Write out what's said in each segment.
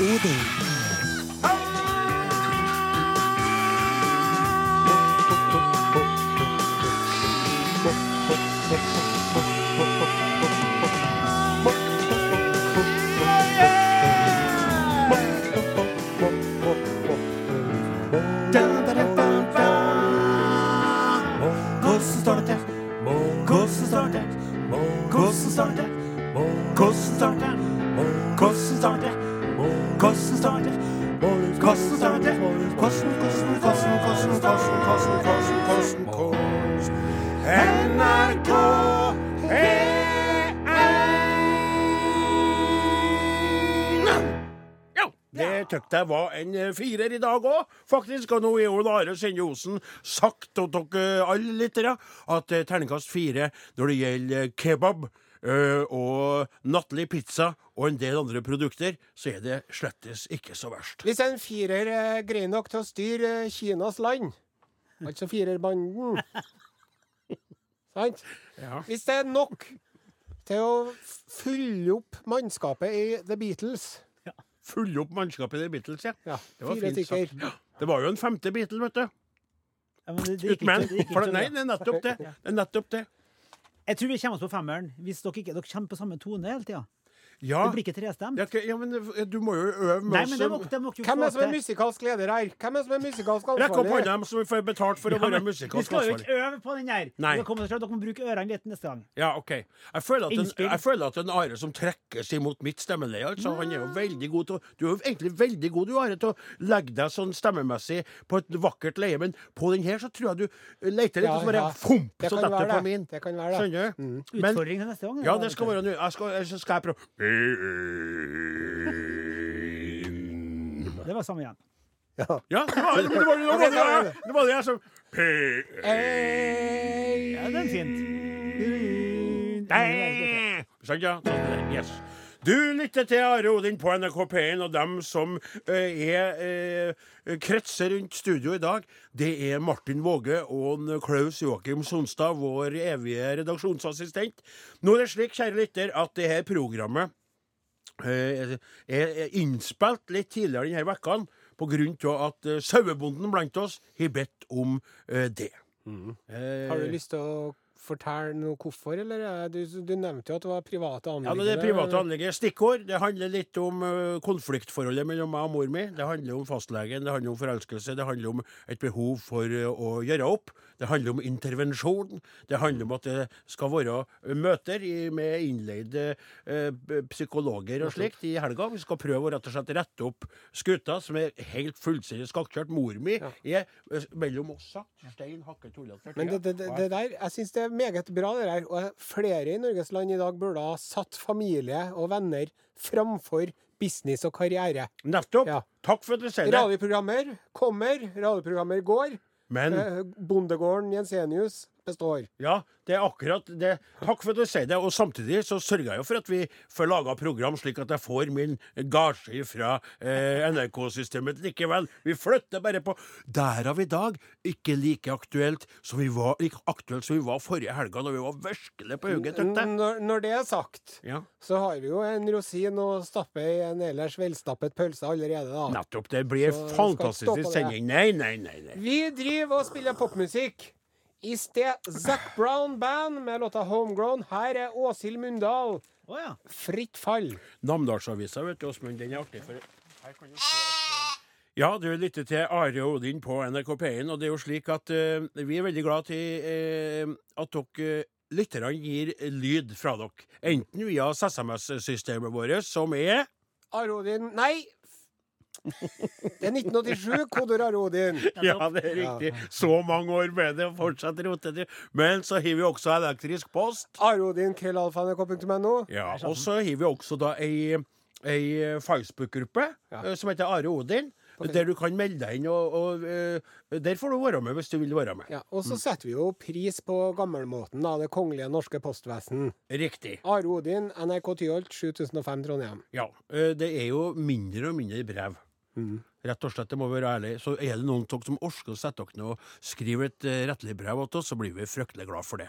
我的 det jeg var en eh, firer i dag òg, faktisk. Og nå er jo Are Sende Osen sagt til dere alle lyttere at eh, terningkast fire når det gjelder kebab eh, og nattlig pizza og en del andre produkter, så er det slettes ikke så verst. Hvis en firer er grei nok til å styre Kinas land, altså firerbanden Sant? Ja. Hvis det er nok til å fylle opp mannskapet i The Beatles Fylle opp mannskapet i The Beatles, ja. Ja, Det var fint sagt. Det var jo en femte Beatle, vet du. Ja, men det, det gikk Utmen. ikke- det gikk ikke Nei, det er nettopp det. Det er nettopp det. Jeg tror vi kommer oss på femmeren hvis dere ikke dere kommer på samme tone hele tida. Ja, Det blir ikke trestemt. ja, ja men eh, du må jo øve med Nei, oss. men det må, det må Hvem er som er musikalsk leder her? Hvem er som er musikalsk Rekk opp ansvarlig? hånda, dem som får betalt for å Ja, være ansvarlig. Vi skal jo ikke øve på den der. Nei. Dere, må bruke ørene litt neste gang. Ja, OK. Jeg føler at en, jeg føler at en Are som trekkes imot mitt stemmeleie, altså, han er jo veldig god til å Du er jo egentlig veldig god, du, Are, til å legge deg sånn stemmemessig på et vakkert leie, men på den her så tror jeg du leter litt, Ja, og så bare fomp, Det så kan detter det på min. Det kan være det. Skjønner du? Mm. Utfordring til neste gang. ja, det skal være nå. Jeg skal, skal jeg prøve. Det var samme igjen. Ja, var det, var, det, var, det, var, det, var, det var det jeg som Ja, den er fint. Skjønner ja. Yes. Du lytter til Are Odin på NRK P1, og dem som er kretser rundt studio i dag, det er Martin Våge og Klaus Joakim Sonstad, vår evige redaksjonsassistent. Nå er det slik, kjære lytter, at det her programmet er er innspilt litt tidligere denne uka av at eh, sauebonden blant oss har bedt om eh, det. Mm. Har du lyst til å fortelle noe hvorfor, eller? er Du, du nevnte jo at det var private Ja, anliggender. det er private anlegget. Stikkord. Det handler litt om konfliktforholdet mellom meg og mor mi. Det handler om fastlegen, det handler om forelskelse, det handler om et behov for å gjøre opp. Det handler om intervensjon. Det handler om at det skal være møter med innleide psykologer og slikt i helga. Vi skal prøve å rett og slett rette opp skuta, som er helt fullstendig skakkjørt. Mor mi er mellom oss sagt stein hakket tullete. Men det, det, det, det der, jeg syns det er meget bra, det der. Og flere i Norges land i dag burde ha satt familie og venner framfor business og karriere. Nettopp. Ja. Takk for at du sier det. Radioprogrammer kommer, radioprogrammer går. Men Eh, Bondegården Jensenius består. Ja, det er akkurat det. Takk for at du sier det. Og samtidig så sørger jeg jo for at vi får laga program slik at jeg får min gasje fra eh, NRK-systemet likevel. Vi flytter bare på. Derav i dag ikke like aktuelt som vi var, like aktuelt som vi var forrige helga, når vi var virkelig på hugget. Når, når det er sagt, Ja, så har vi jo en rosin å stappe i en ellers velstappet pølse allerede, da. nettopp. Det blir Så fantastisk sending. Nei, nei, nei. nei. Vi driver og spiller popmusikk. I sted Zac Brown Band med låta 'Homegrown'. Her er Åshild Mundal. Oh, ja. Fritt fall. Namdalsavisa, vet du, Åsmund. Den er artig. for her kan du se eh, Ja, du lytter til Are og Odin på NRK P1, og det er jo slik at uh, vi er veldig glad til uh, at dere lytterne gir lyd fra dere. Enten via SMS-systemet vårt, som er Arodin Nei! Det er 1987, kodeord Arodin. Ja, det er riktig. Så mange år med det, og fortsatt rotete. Men så har vi også elektrisk post. Arodin krøllalfa.nrk.no. Ja, Og så har vi også da ei, ei Facebook-gruppe Ja. eh, som heter Are Odin. Der du kan melde deg inn, og, og eh, der får du være med hvis du vil være med. Ja, og så setter vi jo pris på gammelmåten, da. Det kongelige norske postvesen. Riktig. Are Odin, NRK Tyholt, 7005 Trondheim. Ja. eh, Det er jo mindre og mindre brev. Rett og slett, det må være ærlig. Så er det noen av dere som orker å sette dere ned og skrive et uh, rettelig brev til oss, så blir vi fryktelig glad for det.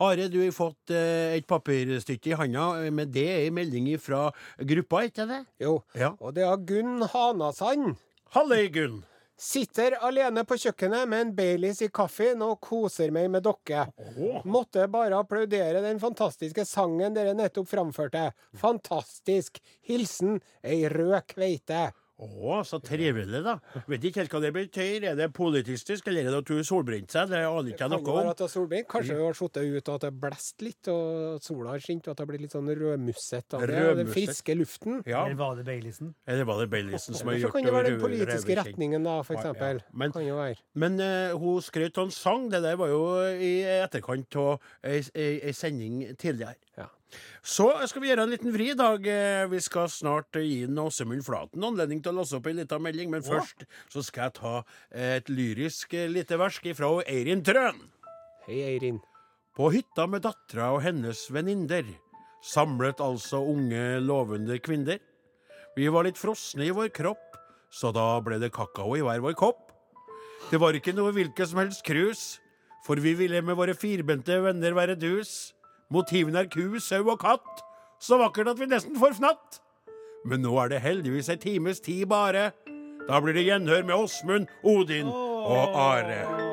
Are, du har fått eh, et papirstykke i handa, eh, men det er en melding fra gruppa, ikke det? Jo. Ja. Og det er Gunn Hanasand. Halløy, Gunn. Sitter alene på kjøkkenet med en Baileys i kaffen og koser meg med dere. Måtte bare applaudere den fantastiske sangen dere nettopp framførte. Fantastisk. Hilsen ei rød kveite. Å, så trivelig, da. Vet ikke helt hva det betyr. Er det politistisk, eller er det at hun solbrente seg? Det aner ikke jeg jo noe om. at det solbrent. Kanskje hun har sittet ute og at det blåst litt, og sola har skint, og at det har blitt litt sånn rødmusset av det, den friske luften. Ja. Eller var det Baileysen? Eller var det Baileysen som har Så gjort kan det være den politiske retningen, da, for Ja, ja. eksempel. Men- Kan jo være. Men uh, hun skrøt av en sang. Det der var jo i etterkant av ei sending tidligere. Ja. Så skal vi gjøre en liten vri i dag. Eh, Vi skal snart gi Åsemund Flaten anledning til å låse opp ei lita melding, men først så skal jeg ta et lyrisk eh, lite versk fra Eirin Trøen. Hei, Eirin. På hytta med dattera og hennes venninner samlet altså unge, lovende kvinner. Vi var litt frosne i vår kropp, så da ble det kakao i hver vår kopp. Det var ikke noe hvilket som helst krus, for vi ville med våre firbente venner være dus. Motivene er ku, sau og katt, så vakkert at vi nesten får fnatt. Men nå er det heldigvis ei times tid bare. Da blir det gjenhør med Åsmund, Odin og Are.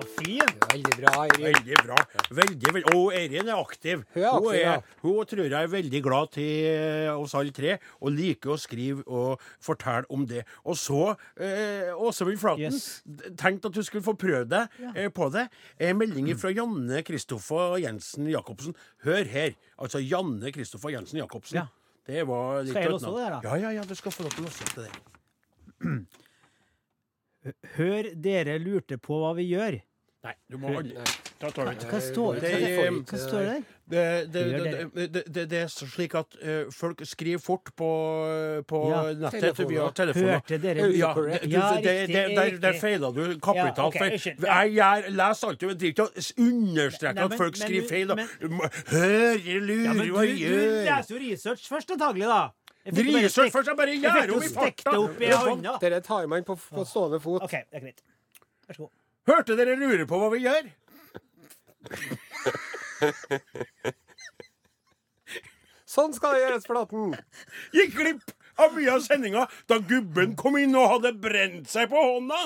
Så fin! Veldig bra, Eirin. Veldig bra. Veldig, veldig. Og Eirin er aktiv. Hun er aktiv, ja. hun tror jeg er veldig glad til eh, oss alle tre, og liker å skrive og fortelle om det. Og så, eh, Åsemund Flaten, Yes. tenkte at du skulle få prøve deg eh, på det. En melding fra Janne Kristoffer Jensen Jacobsen. Hør her. Altså Janne Kristoffer Jensen Jacobsen. Ja. Det var litt Skal jeg låse det da? Ja, ja, ja, du skal få lov til å låse opp det. Hør, dere lurte på hva vi gjør. Nei, du må ta ta. Hva står Det er- der? Det, det, det, det, det, det er slik at eh, folk skriver fort på, på Ja. nettet via telefoner. Hørte dere Ja, Ja, det, det, riktig, der, der feila du kapitalt. Ja, okay, jeg jeg leser alltid, men driver ikke og understreker at folk skriver feil. da. Hør, lurer, men du, du leser jo research først, antagelig, da. Research først, jeg bare gjør om i det farta. Dere tar man på, på stående fot. OK, det er greit. Vær så god. Hørte dere lurer på hva vi gjør? Sånn skal det gjøres, Flaten! Gikk glipp av mye av sendinga da gubben kom inn og hadde brent seg på hånda.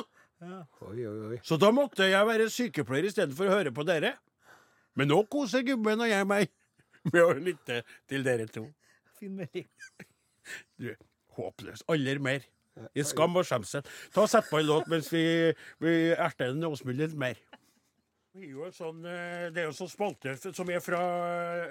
Oi, oi, oi. Så da måtte jeg være sykepleier istedenfor å høre på dere. Men nå koser gubben og jeg meg med å lytte til dere to. Fin melding. Du, håpløs. Aller mer. I skam og skjemsel. Ta og Sett på en låt mens vi, vi erter Åsmund litt mer. Vi er jo en sånn, eh, det er jo en sånn spalte som er fra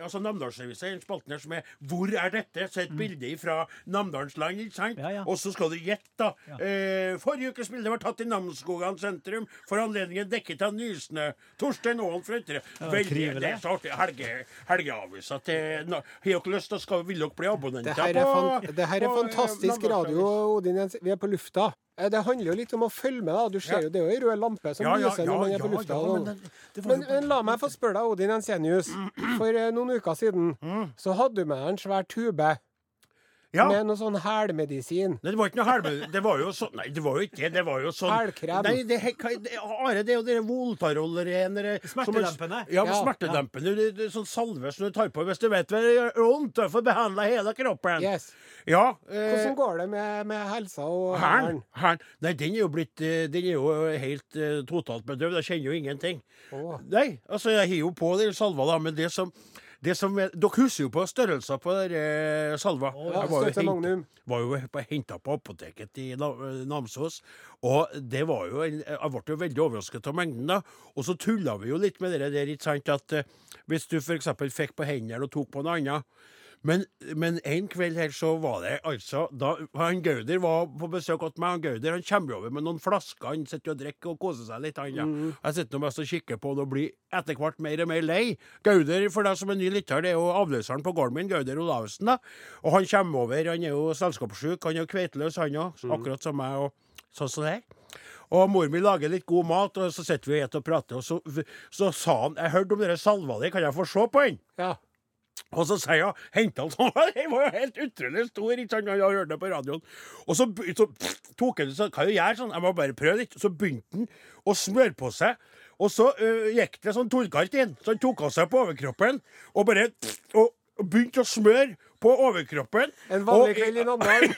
altså Namdalsavisa. En spalte her som er 'Hvor er dette?' Så et bilde fra Namdalsland. ikke sant? Ja, ja. Og så skal du gjette, da. Ja. Eh, forrige ukes bilde var tatt i Namsskogan sentrum. For anledningen dekket av nysnø. Torstein Aalen fra Ytre. Veldig, det er så artig. Helge, helgeavisa til na- Har dere lyst til å skal, vil dere bli abonnenter Det her er, fan, det her er på, eh, fantastisk radio, Odin Jens. Vi er på lufta. Eh, Det handler jo litt om å følge med. da. Du ser jo, Det er jo ei rød lampe som Ja, ja, lyser når man er på lufta. men var men, jo- la meg få spørre deg, Odin Ensenius. For eh, noen uker siden så hadde du med deg en svær tube Ja. med noe sånn hælmedisin. Nei, det var ikke noe hælmedisin. Det var jo sånn Nei, det var jo ikke det. var jo sånn Hælkrem. Nei, det, hva- det, Are, det er jo dere Voltarol-renere Smertedempende. Ja, Ja. smertedempende. Det, det, er sånn salve som du tar på hvis du vet hva det gjør vondt. Du får behandla hele kroppen. Yes. Ja. Eh, Hvordan går det med, med helsa og Hæren? Nei, den er jo blitt eh, Den er jo helt eh, totalt bedøvd. Jeg kjenner jo ingenting. Oh. Nei, altså, jeg har jo på den salva, da, men det som det som er, Dere husker jo på størrelser på der, eh, salva. Ja, Jeg var jo hent- henta på apoteket i Na- Namsos. Og det var jo en, jeg ble jo veldig overrasket av mengden, da. Og så tulla vi jo litt med det der, ikke sant, at eh, hvis du f.eks. fikk på hendene og tok på noe annet men, men en kveld her så var det altså da han Gauder var på besøk hos meg. Han Gauder han kommer over med noen flasker. Han sitter og drikker og koser seg litt. Han, ja. Jeg sitter nå mest og kikker på det og blir etter hvert mer og mer lei. Gauder, for deg som er ny lytter, det er jo avløseren på gården min, Gauder Olavsen. da. Og han kommer over. Han er jo selskapssjuk. Han er jo kveitløs, han òg. Akkurat som meg. og sånn som det her. Og mor mi lager litt god mat, og så sitter vi og spiser og prater, og så, så sa han Jeg hørte om dere salva di, kan jeg få se på den? Ja. Og så sier hun, henta han sånn Den var jo helt utrolig stor, ikke sant? Jeg hørte det på radioen. Og så, så tok han sånn, hva gjør sånn? Jeg må bare prøve litt. Så begynte han å smøre på seg. Og så uh, gikk det sånn torkart inn, så han tok av seg på overkroppen og bare og, og begynte å smøre på overkroppen. En vanlig kveld i Namdalen.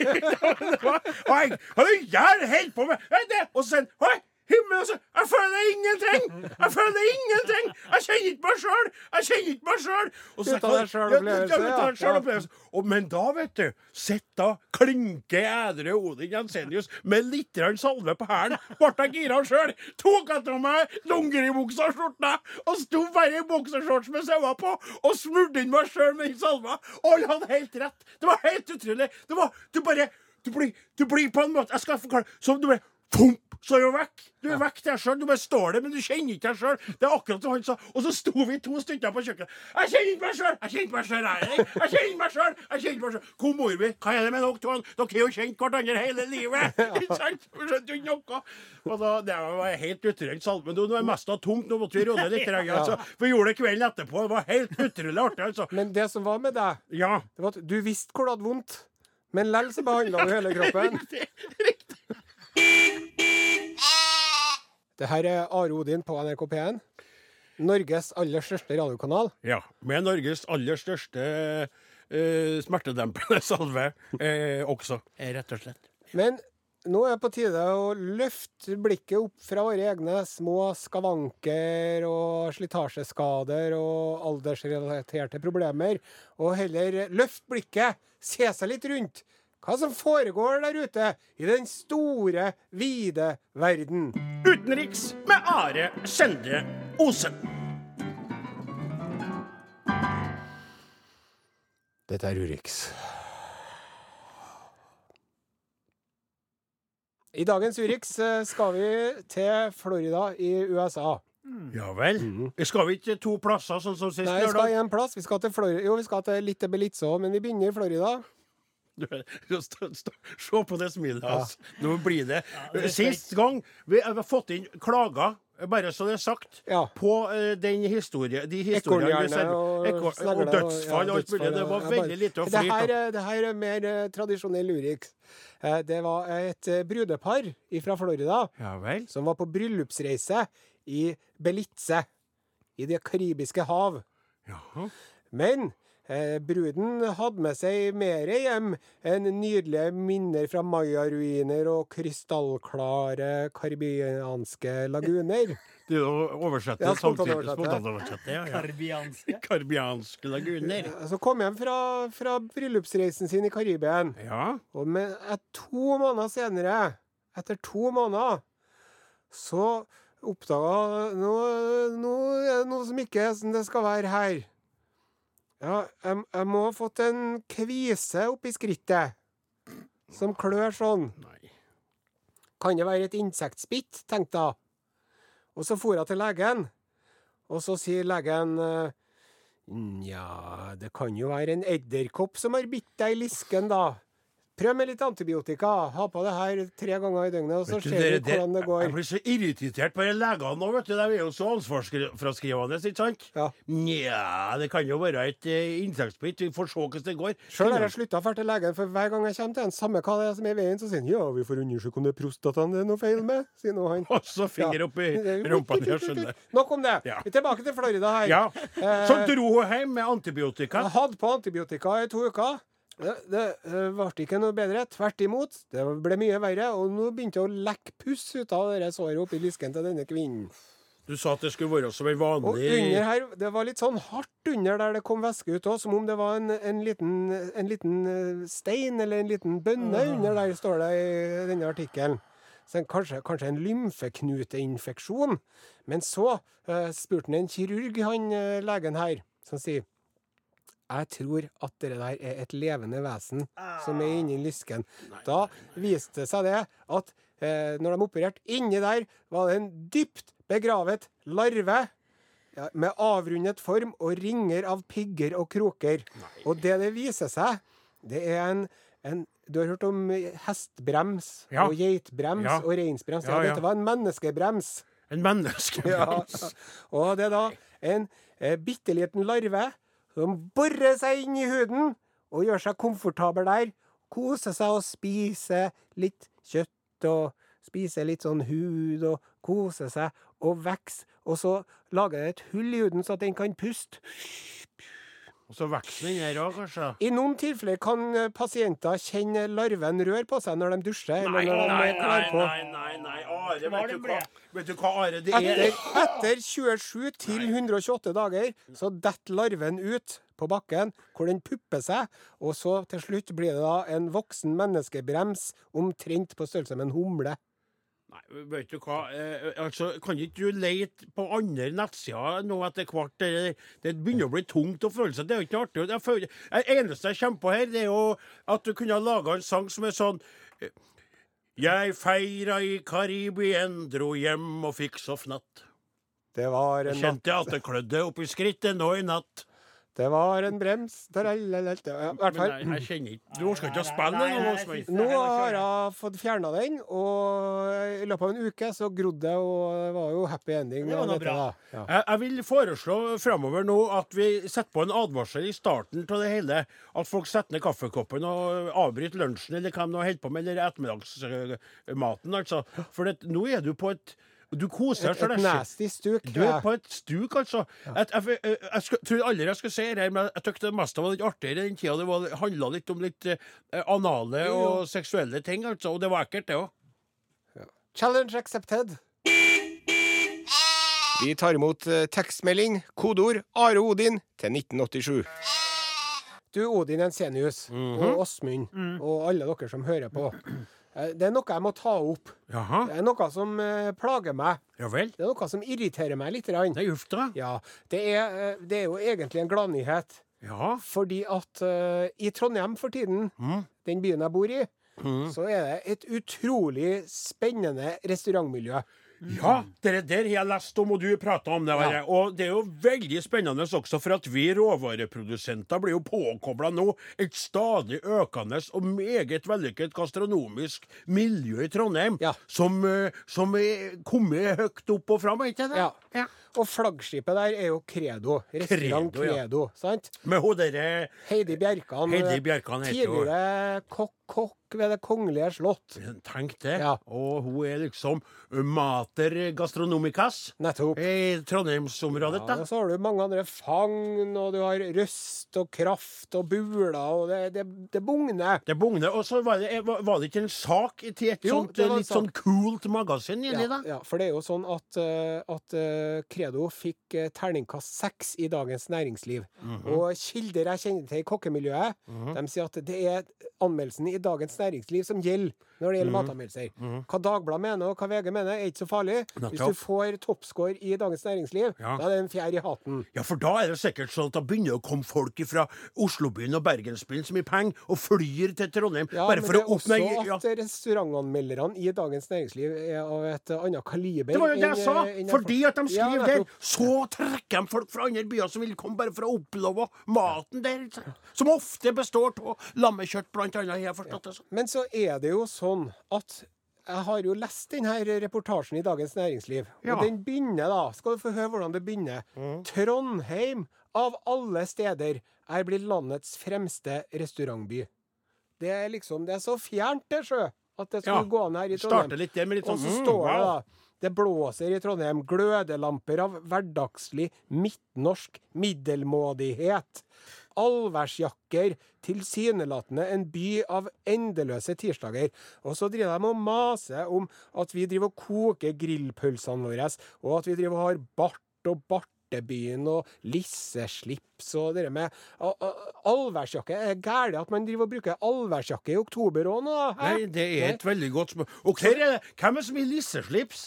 og jeg hadde jævlig helt på meg. Det. Og så sier han himmel, altså. Jeg føler ingenting. Jeg føler ingenting. Jeg kjenner ikke meg sjøl. Jeg kjenner ikke meg sjøl. Ut av deg selv opplevelse, Ja, ja. Og, men da, vet du, sitter klinke edru Odin Jensenius med litt salve på hælen. Ble gira sjøl. Tok etter meg dongeribuksa og skjorta og sto bare i boksershorts med sauer på og smurte inn meg sjøl med den salva. Og alle hadde helt rett. Det var helt utrolig. Det var Du bare Du blir, du blir på en måte Jeg skal forklare. Som du bare Pump, så er du vekk. Du er vekk deg sjøl. Du bare står der, men du kjenner ikke deg sjøl. Det er akkurat som han sa. Og så sto vi to stykker på kjøkkenet. Jeg kjenner ikke meg sjøl! Jeg kjenner ikke meg sjøl, jeg. Jeg kjenner meg sjøl! Jeg kjenner meg sjøl. Hvor mor mi? Hva er det med dere to? Dere har jo kjent hverandre hele livet! Ikke sant? Skjønte ikke noe. Og da, det var helt utrent salme. Nå er mest av tomt. Nå måtte vi roe litt. Altså. Vi gjorde det kvelden etterpå. Det var helt utrolig artig, altså. Men det som var med deg, Ja. det var at du visste hvor du hadde vondt, men likevel så behandla du hele kroppen. Det her er Are Odin på NRK P1. Norges aller største radiokanal. Ja, med Norges aller største eh, smertedempende salve eh, også, eh, rett og slett. Men nå er det på tide å løfte blikket opp fra våre egne små skavanker og slitasjeskader og aldersrelaterte problemer, og heller løfte blikket, se seg litt rundt. Hva som foregår der ute i den store, vide verden. Utenriks med Are Sende Osen. Dette er Urix. I dagens Urix eh, skal vi til Florida i USA. Ja vel. Skal vi ikke to plasser, sånn som sist Nei, vi skal én plass. Vi skal til Florida. Jo, vi skal til litt til Belitza men vi begynner i Florida. Se på det smilet hans. Nå blir det det Sist gang vi har fått inn klager, bare så det er sagt, Ja. på uh, den historie, de historiene og, ekor- og snegle dødsfall og alt mulig. Det var ja, veldig lite å flire av. er- det her er mer uh, tradisjonell Urix. Uh, Det var et eh, brudepar fra Florida Ja vel. som var på bryllupsreise i Belize, i Det karibiske hav. Ja. Men eh, bruden hadde med seg mer hjem enn nydelige minner fra mayaruiner og krystallklare karibianske laguner. Det er å oversette Ja, samtidig. spontanoversette. Spontanoversette, ja, ja. Karbianske. Karbianske laguner. Så kom hjem fra, fra bryllupsreisen sin i Karibien. Ja. Og med, et, to måneder senere, etter to måneder, så oppdaga nå er det noe som ikke er som det skal være her. Ja, jeg, jeg må ha fått en kvise oppi skrittet. Som klør sånn. Nei. Kan det være et insektspitt, tenkte jeg. Og så for jeg til legen, og så sier legen eh, Nja, det kan jo være en edderkopp som har bitt deg i lisken, da. Prøv med litt antibiotika. Ha på det her tre ganger i døgnet, og så ser vi det- det- går. Jeg blir så irritert på de legene nå, vet du. De er jo så ansvarsfraskrivende, ikke sant? Ja. Nja, det kan jo være et uh, insektbitt. Vi får se hvordan det går. Sjøl har jeg slutta å dra til legen, for hver gang jeg kommer til en samme hva det er som er i veien, så sier han ja, vi får undersøke om det er prostataen det er noe feil med, sier nå han. Og så finger opp i rumpa di, jeg skjønner. Nok om det. Ja. Vi er tilbake til Florida her. Ja. Eh, Så dro hun hjem med antibiotika. Jeg hadde på antibiotika i to uker. Det, det ble ikke noe bedre. Tvert imot. Det ble mye verre. Og nå begynte det å lekke puss ut av det såret oppi lysken til denne kvinnen. Du sa at det skulle være som Og vanlig under her, det var litt sånn hardt under der det kom væske ut òg, som om det var en, en, liten, en liten eh, stein eller en liten bønne under der, står det i denne artikkelen. Kanskje, kanskje en lymfeknuteinfeksjon. Men så uh, spurte han en kirurg, han uh, legen her, som sier jeg tror at det der er et levende vesen som er inni lysken. Da viste det seg det at eh, når de opererte inni der, var det en dypt begravet larve ja, med avrundet form og ringer av pigger og kroker. Og det det viser seg, det er en, en Du har hørt om hestbrems Ja. og geitbrems Ja. og reinsbrems? Ja, dette var en menneskebrems. En menneskebrems. Ja. Og det er da en eh, bitte liten larve Som borer seg inn i huden og gjør seg komfortabel der. Koser seg og spiser litt kjøtt og spiser litt sånn hud og koser seg og vokser. Og så lager det et hull i huden så at den kan puste. Og så veksling her òg, kanskje. I noen tilfeller kan eh, pasienter kjenne larven rør på seg når de dusjer. Nei, eller når nei, de nei, på. nei, nei, nei, Are, vet du hva? Vet du hva, Are, det er Etter, etter 27 til 128 dager så detter larven ut på bakken, hvor den pupper seg, og så til slutt blir det da en voksen menneskebrems omtrent på størrelse med en humle. Nei, vet du hva, eh, altså, kan ikke du lete på andre nettsider nå etter hvert? Det, det begynner å bli tungt å føle seg. Det er jo ikke noe artig. Føler, det eneste jeg kommer på her, det er jo at du kunne ha laga en sang som er sånn eh, Jeg feira i Karibien, dro hjem og fikk så fnatt. Det var en natt. Kjente at det klødde oppi skrittet nå i natt. Det var en brems Ja, hvert fall. jeg, kjenner ikke Du orker ikke å spille den? Nå har jeg fått fjerna den, og i løpet av en uke så grodde det, og det var jo happy ending. Det var noe bra. Ja. Jeg, vil foreslå framover nå at vi setter på en advarsel i starten av det hele. At folk setter ned kaffekoppen og avbryter lunsjen eller hva de holder på med, eller ettermiddagsmaten, altså. For det, nå er du på et Du koser Et, deg. et nasty stuk. Du er på et stuk, altså. Jeg, jeg, jeg, jeg, skulle- tror aldri jeg skulle si det men jeg syntes det meste var litt artigere den tida det var- handla litt om litt eh, anale og seksuelle ting, altså. Og det var ekkelt, det òg. Challenge accepted. Vi tar imot eh, tekstmelding, kodeord Are Odin til 1987. Du, Odin Ensenius og Åsmund og alle dere som hører på. Eh, Det er noe jeg må ta opp. Jaha. Det er noe som uh, plager meg. Ja vel. Det er noe som irriterer meg litt. Rann. Nei, uff da. Ja, det er, uh, det er jo egentlig en gladnyhet. Ja. Fordi at uh, i Trondheim for tiden, Mm. den byen jeg bor i, Mm. så er det et utrolig spennende restaurantmiljø. Ja, det der har jeg lest om, og du prata om det. Ja. Og det er jo veldig spennende også, for at vi råvareprodusenter blir jo påkobla nå et stadig økende og meget vellykket gastronomisk miljø i Trondheim, Ja. som, eh, som er kommet høyt opp og fram, er ikke det? Ja. Og flaggskipet der er jo Credo. Restaurant Credo, ja. Credo. sant? Med hun derre Heidi Bjerkan. Heidi Bjerkan heter. Tidligere kokk-kokk ved Det kongelige slott. Tenk det. Ja. Og hun er liksom mater gastronomicas Nettopp. i Trondheimsområdet. Ja, da. så har du mange andre fagn, og du har røst og kraft og buler, og det, det, det bugner. Det bugner. Og så var det, var var det ikke en sak til et Jo, sånt litt sånn coolt magasin inni, Ja, da? ja, for det er jo sånn at, eh, at eh, Credo fikk eh, terningkast seks i Dagens Næringsliv. Mhm. Og kilder jeg kjenner til i kokkemiljøet, de sier at det er anmeldelsen i Dagens Næringsliv som gjelder når det gjelder mm. matanmeldelser. Hva Dagbladet mener og hva VG mener, er ikke så farlig. Hvis du får toppscore i Dagens Næringsliv, Ja. da er det en fjær i hatten. Ja, for da er det sikkert sånn at da begynner å komme folk fra Oslobyen og Bergensbyen som gir penger, og flyr til Trondheim Ja, bare men det er også at restaurantanmelderne i Dagens Næringsliv er av et annet kaliber. Det var jo det jeg sa! enn- Fordi at de Ja, skriver der, så trekker de folk fra andre byer som vil komme bare for å oppleve maten der. Som ofte består av lammekjøtt, blant annet. har Jeg forstått det sånn. Men så er det jo sånn at jeg har jo lest denne reportasjen i Dagens Næringsliv. Ja. Og den begynner da, skal du få høre hvordan det begynner. Trondheim, av alle steder, er blitt landets fremste restaurantby. Det er liksom, det er så fjernt det, sjø, at det skulle Ja. gå an her i Trondheim. Starte litt der med litt Og sånn så mm, står det da det blåser i Trondheim glødelamper av hverdagslig midtnorsk middelmådighet. Allværsjakker, tilsynelatende en by av endeløse tirsdager. Og så driver de og maser om at vi driver og koker grillpølsene våre, og at vi driver og har bart og bartebyen og lisseslips og det med Allværsjakke. Er det gærent at man driver og bruker allværsjakke i oktober òg nå? hæ? Nei, det er et veldig godt spørsmål. Og? Hvem er det som har lisseslips?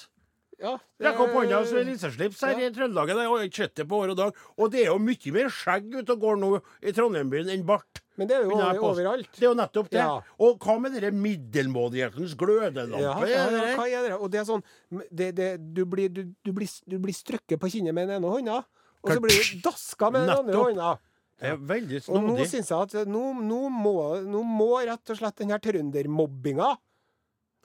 Ja, Rekk opp hånda er lisseslips her i Trøndelag. Jeg har ikke sett det på år og dag. Og det er jo mye mer skjegg ute og går nå i Trondheim-byen enn bart. Men det er jo over, overalt. Det er jo nettopp det. Ja. Og hva med denne middelmådighetens glødelampe? Ja, ja, ja, hva er det? Og det er sånn det, det, du, blir, du, du, blir, du blir strøkket på kinnet med den ene hånda, og så blir du daska med den andre hånda. Det er veldig Og nå snodig. syns jeg at nå, nå, må, nå må rett og slett den her trøndermobbinga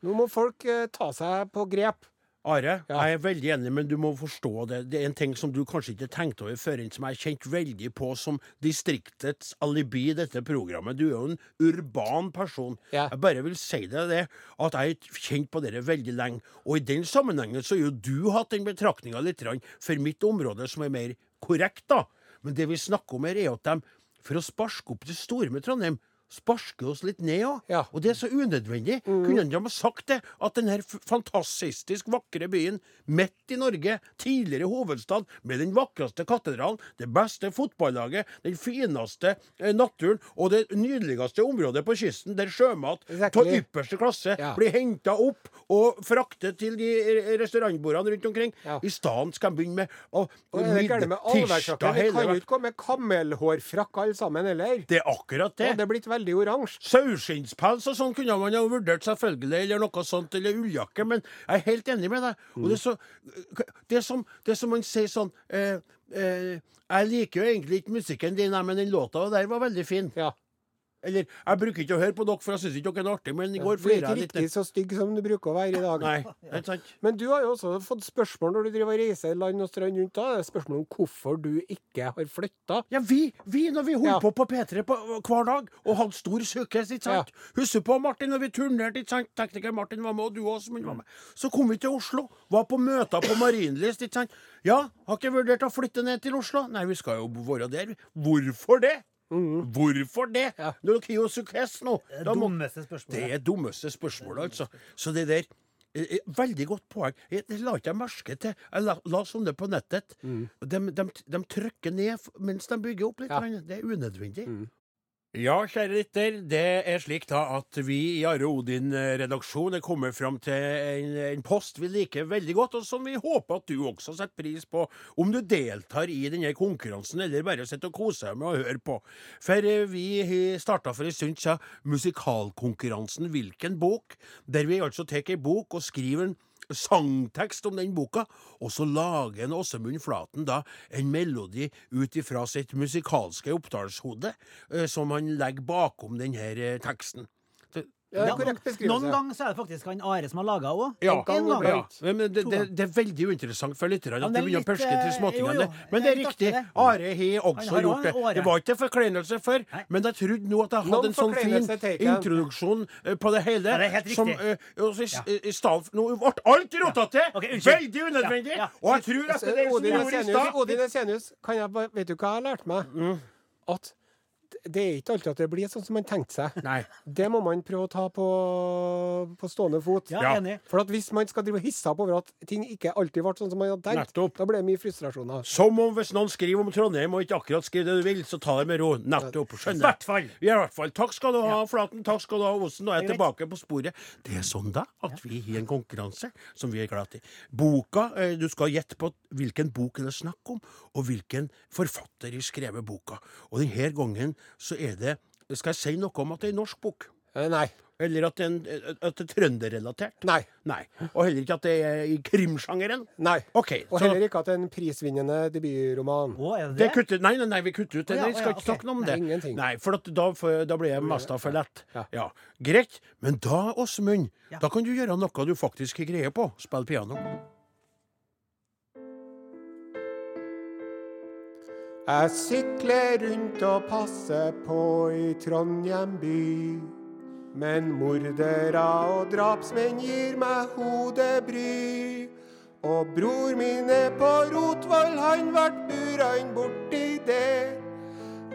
Nå må folk eh, ta seg på grep. Are, Ja. jeg er veldig enig, men du må forstå det. Det er en ting som du kanskje ikke tenkte over før, som jeg har kjent veldig på som distriktets alibi i dette programmet. Du er jo en urban person. Ja. Jeg bare vil si deg det, at jeg har kjent på dere veldig lenge. Og i den sammenhengen så har jo du hatt den betraktninga litt for mitt område som er mer korrekt, da. Men det vi snakker om her, er at de, for å sparke opp det store med Trondheim, sparker oss litt ned òg. Ja. Og det er så unødvendig. Kunne de ha sagt det? At denne fantastisk vakre byen midt i Norge, tidligere hovedstad, med den vakreste katedralen, det beste fotballaget, den fineste eh, naturen og det nydeligste området på kysten, der sjømat av Exactly. ypperste klasse Ja. blir henta opp og fraktet til de restaurantbordene rundt omkring. Ja. I stedet skal de begynne med å det gærent tirsdag Vi hele kan jo ikke gå med kamelhårfrakk alle sammen heller. Det er akkurat det. Ja, det er blitt veldig oransje. Sauskinnspels og sånn kunne man ha vurdert, selvfølgelig, eller noe sånt, eller ulljakke, men jeg er helt enig med deg. Og det så Det er som, det er som man sier sånn eh, eh, Jeg liker jo egentlig ikke musikken din, men den låta der var veldig fin. Ja. Eller jeg bruker ikke å høre på dere, for jeg syns ikke dere er artig, men i går Du er flira ikke jeg litt. riktig så stygg som du bruker å være i dag. Nei, det er sant. Men du har jo også fått spørsmål når du driver og reiser land og strand rundt. Da er spørsmål om hvorfor du ikke har flytta. Ja, vi, vi når vi holdt Ja. på på P3 på, hver dag og hadde stor søkes, ikke sant? Husker på, Martin, når vi turnerte, ikke sant? Tekniker Martin var med, og du også, men var med. Så kom vi til Oslo, var på møter på Marienlyst, ikke sant? Ja, har ikke vurdert å flytte ned til Oslo? Nei, vi skal jo være der. Hvorfor det? Hvorfor det? Ja. Når dere har jo suksess nå. Det da må- dummeste det er dummeste spørsmålet, altså. Så det der eh, eh, Veldig godt poeng. Det la ikke jeg merke til. Jeg la, la sånne på nettet. De, de, de trykker ned mens de bygger opp litt. Ja. Det er unødvendig. Ja, kjære lytter. Det er slik da at vi i Are Odin-redaksjonen er kommet fram til en, en post vi liker veldig godt, og som vi håper at du også setter pris på, om du deltar i denne konkurransen, eller bare sitter og koser deg med å høre på. For eh, vi starta for en stund siden musikalkonkurransen Hvilken bok?, der vi altså tar ei bok og skriver en sangtekst om den boka, og så lager en Åsemund Flaten da en melodi ut ifra sitt musikalske oppdalshode, eh, som han legger bakom denne eh, teksten. Ja, det er korrekt beskrivelse. Noen ganger så er det faktisk han Are som har laga òg. Ja, En gang ja. Men det, det, det er veldig uinteressant for lytterne at du de er begynner å perske til eh, småtingene. Men det er riktig. Are har også gjort det. Det var ikke til forkleinelse før, men jeg trodde nå at jeg hadde en sånn fin introduksjon eh, på det hele. Ja, det er helt som, riktig. eh, Nå ble alt rota til! Veldig unødvendig! Ja, ja. Og jeg tror at det er det som gjorde i stad Odin Esenius, kan jeg bare, vet du hva jeg har lært meg? Mm. At det er ikke alltid at det blir sånn som man tenkte seg. Nei. Det må man prøve å ta på, på stående fot. Ja, Ja. enig. For at hvis man skal drive hisse opp over at ting ikke alltid ble sånn som man hadde tenkt, Nettopp. da blir det mye frustrasjoner. Som om hvis noen skriver om Trondheim og ikke akkurat skriver det du vil, så ta det med ro. Nettopp. Skjønner. Ja, i hvert fall. Takk skal du ha, Flaten. Takk skal du ha, Osen. Nå er jeg er tilbake på sporet. Det er sånn, da, at vi har en konkurranse som vi er glad i. Boka eh, Du skal gjette på hvilken bok det er snakk om, og hvilken forfatter har skrevet boka. Og denne gangen så er det Skal jeg si noe om at det er en norsk bok? Eh, Nei. Eller at det er, en, at det er trønderrelatert? Nei. Nei. Og heller ikke at det er i krimsjangeren? Nei. OK. Og så- heller ikke at det er en prisvinnende debutroman. Å, er det Det det? kutter, nei, nei, nei, vi kutter ut det. Ja, vi skal ja, ikke snakke noe om det. Nei, ingenting. Nei, for at da, får- da blir jeg mesta for lett. Ja. Ja. Greit. Men da, Åsmund, Ja. da kan du gjøre noe du faktisk har greie på. Spille piano. Jeg sykler rundt og passer på i Trondheim by. Men mordere og drapsmenn gir meg hodebry. Og bror min er på Rotvoll, han vart bura inn borti det.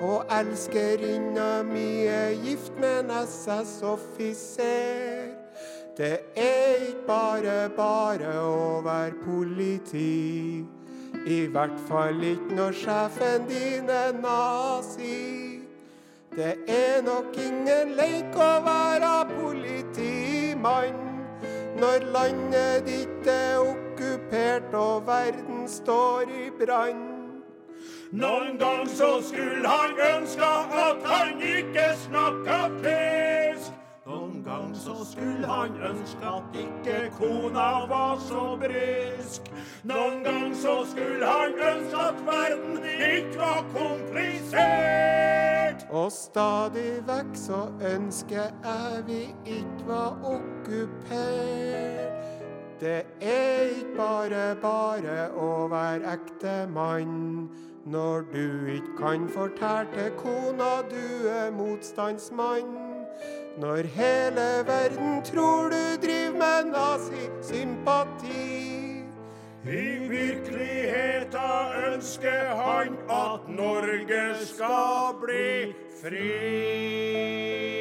Og elskerinna mi er gift med en SS-offiser. Det er ikke bare bare å være politi. I hvert fall ikke når sjefen din er nazi. Det er nok ingen leik å være politimann når landet ditt er okkupert og verden står i brann. Noen gang så skulle han ønske at han ikke snakka fisk. Noen gang så skulle han ønske at ikke kona var så brysk. Noen gang så skulle han ønske at verden ikke var komplisert. Og stadig vekk så ønsker jeg vi ikke var okkupert. Det er ikke bare bare å være ekte mann. Når du ikke kan fortelle til kona du er motstandsmann. Når hele verden tror du driver med nazisympati. I virkeligheten ønsker han at Norge skal bli fri.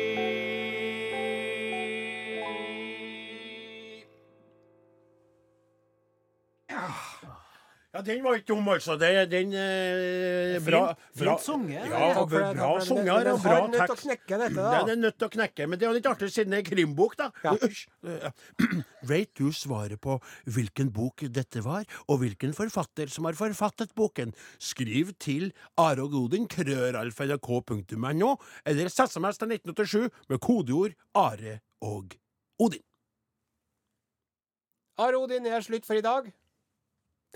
Ja, den var ikke dum, altså. Det, den eh, bra, bra fint sunget. Ja, bra, bra sanger og Den bra har nødt til å knekke dette, da. Den er nødt til å knekke, men det er litt artig siden det er krimbok, da. Ja. Vet du svaret på hvilken bok dette var, og hvilken forfatter som har forfattet boken? Skriv til Are og Godin, krøralfa.nrk.no, eller SMS til 1987 med kodeord Are og Odin. Are Odin er slutt for i dag.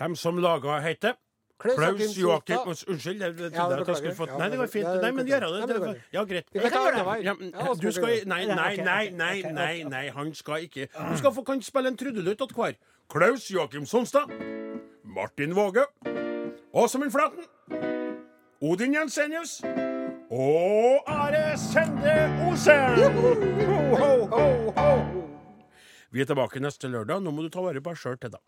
Dem som laga heter Klaus Joakim Unnskyld, jeg trodde Ja, at jeg skulle fått Nei, det var fint. Nei, men gjør det. det. Ja, greit. Vi kan ta Jeg gjør annenhver. det. Ja, Du skal Nei, nei, nei, nei, nei, nei, han skal ikke. Du skal få, kan spille en trudelutt til hver. Klaus Joakim Sonstad. Martin Våge. Åsemund Flaten. Odin Jensenius. Og Are Sende Osen! Ho, ho, ho, ho. Vi er tilbake neste lørdag. Nå må du ta vare på deg sjøl til da.